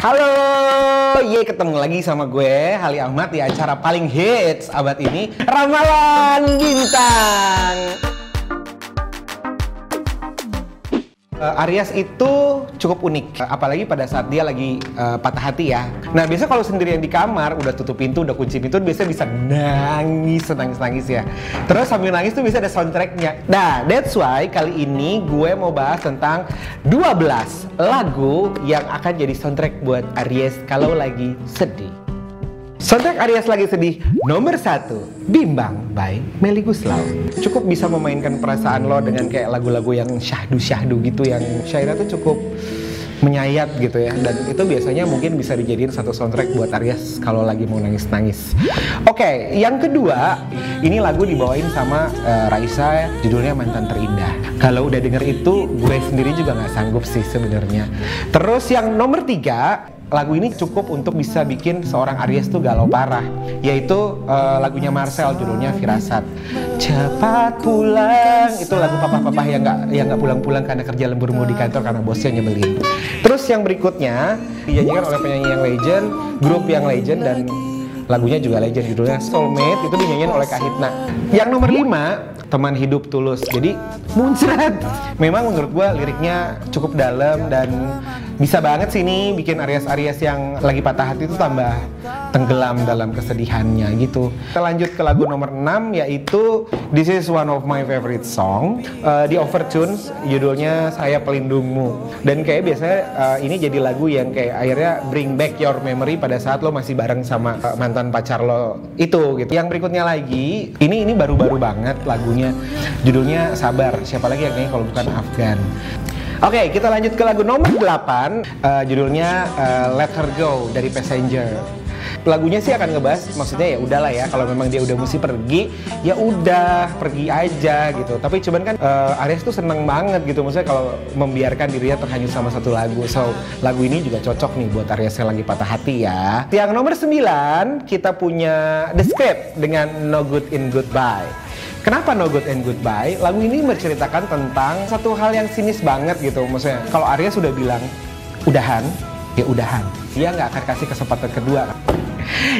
Halo, ye ketemu lagi sama gue Hali Ahmad di acara paling hits abad ini Ramalan Bintang. Uh, Aries itu cukup unik, apalagi pada saat dia lagi uh, patah hati ya. Nah biasa kalau sendirian di kamar, udah tutup pintu, udah kunci pintu, biasa bisa nangis, nangis nangis ya. Terus sambil nangis tuh bisa ada soundtracknya. Nah that's why kali ini gue mau bahas tentang 12 lagu yang akan jadi soundtrack buat Aries kalau lagi sedih. Soundtrack Aries lagi sedih nomor satu Bimbang by Melly Guslau Cukup bisa memainkan perasaan lo dengan kayak lagu-lagu yang syahdu-syahdu gitu Yang syairnya tuh cukup menyayat gitu ya dan itu biasanya mungkin bisa dijadiin satu soundtrack buat Aries kalau lagi mau nangis-nangis. Oke, okay, yang kedua ini lagu dibawain sama uh, Raisa judulnya Mantan Terindah. Kalau udah denger itu gue sendiri juga nggak sanggup sih sebenarnya. Terus yang nomor tiga lagu ini cukup untuk bisa bikin seorang Aries tuh galau parah yaitu uh, lagunya Marcel judulnya Firasat. Cepat pulang. Itu lagu papa-papa yang nggak yang nggak pulang-pulang karena kerja lembur di kantor karena bosnya nyebelin. Terus yang berikutnya dinyanyikan oleh penyanyi yang legend grup yang legend dan lagunya juga legend judulnya Soulmate itu dinyanyikan oleh Kahitna yang nomor 5 teman hidup tulus. Jadi muncrat. Memang menurut gue liriknya cukup dalam dan bisa banget sih ini bikin Aries-Aries yang lagi patah hati itu tambah tenggelam dalam kesedihannya gitu. Kita lanjut ke lagu nomor 6 yaitu This is one of my favorite song. Uh, di Overtunes judulnya Saya Pelindungmu. Dan kayak biasanya uh, ini jadi lagu yang kayak akhirnya bring back your memory pada saat lo masih bareng sama uh, mantan pacar lo itu gitu. Yang berikutnya lagi ini ini baru-baru banget lagunya. Judulnya Sabar. Siapa lagi yang ini kalau bukan Afgan? Oke, okay, kita lanjut ke lagu nomor 8 uh, judulnya uh, Let Her Go dari Passenger. Lagunya sih akan ngebahas maksudnya ya udahlah ya kalau memang dia udah mesti pergi ya udah pergi aja gitu. Tapi cuman kan uh, Aries tuh seneng banget gitu maksudnya kalau membiarkan dirinya terhanyut sama satu lagu. So, lagu ini juga cocok nih buat Aries yang lagi patah hati ya. Yang nomor 9 kita punya The Script dengan No Good in Goodbye. Kenapa No Good and Goodbye? Lagu ini menceritakan tentang satu hal yang sinis banget gitu. Maksudnya kalau Arya sudah bilang udahan, ya udahan. Dia nggak akan kasih kesempatan kedua.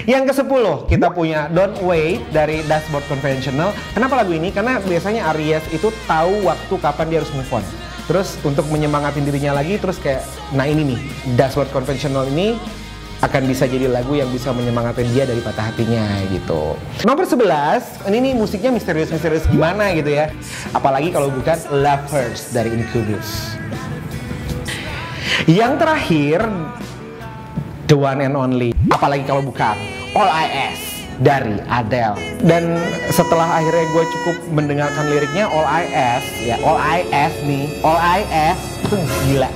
Yang ke-10 kita punya Don't Wait dari Dashboard Conventional. Kenapa lagu ini? Karena biasanya Aries itu tahu waktu kapan dia harus move on. Terus untuk menyemangatin dirinya lagi terus kayak nah ini nih Dashboard Conventional ini akan bisa jadi lagu yang bisa menyemangatkan dia dari patah hatinya gitu. Nomor 11, ini nih musiknya misterius-misterius gimana gitu ya. Apalagi kalau bukan Love Hurts dari Incubus. Yang terakhir, The One and Only. Apalagi kalau bukan All I Ask dari Adele. Dan setelah akhirnya gue cukup mendengarkan liriknya All I Ask, ya All I Ask nih, All I Ask itu gila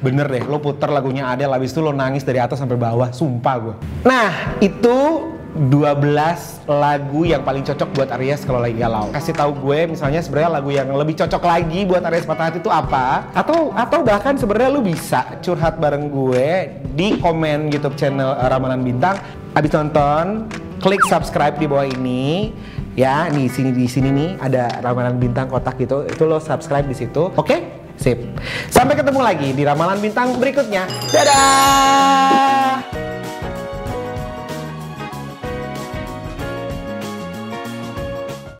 bener deh lo puter lagunya Adele habis itu lo nangis dari atas sampai bawah sumpah gue nah itu 12 lagu yang paling cocok buat Aries kalau lagi galau. Kasih tahu gue misalnya sebenarnya lagu yang lebih cocok lagi buat Aries patah hati itu apa? Atau atau bahkan sebenarnya lu bisa curhat bareng gue di komen YouTube channel Ramalan Bintang. Abis nonton, klik subscribe di bawah ini ya di sini di sini nih ada ramalan bintang kotak gitu itu lo subscribe di situ oke okay? Sip. Sampai ketemu lagi di ramalan bintang berikutnya. Dadah.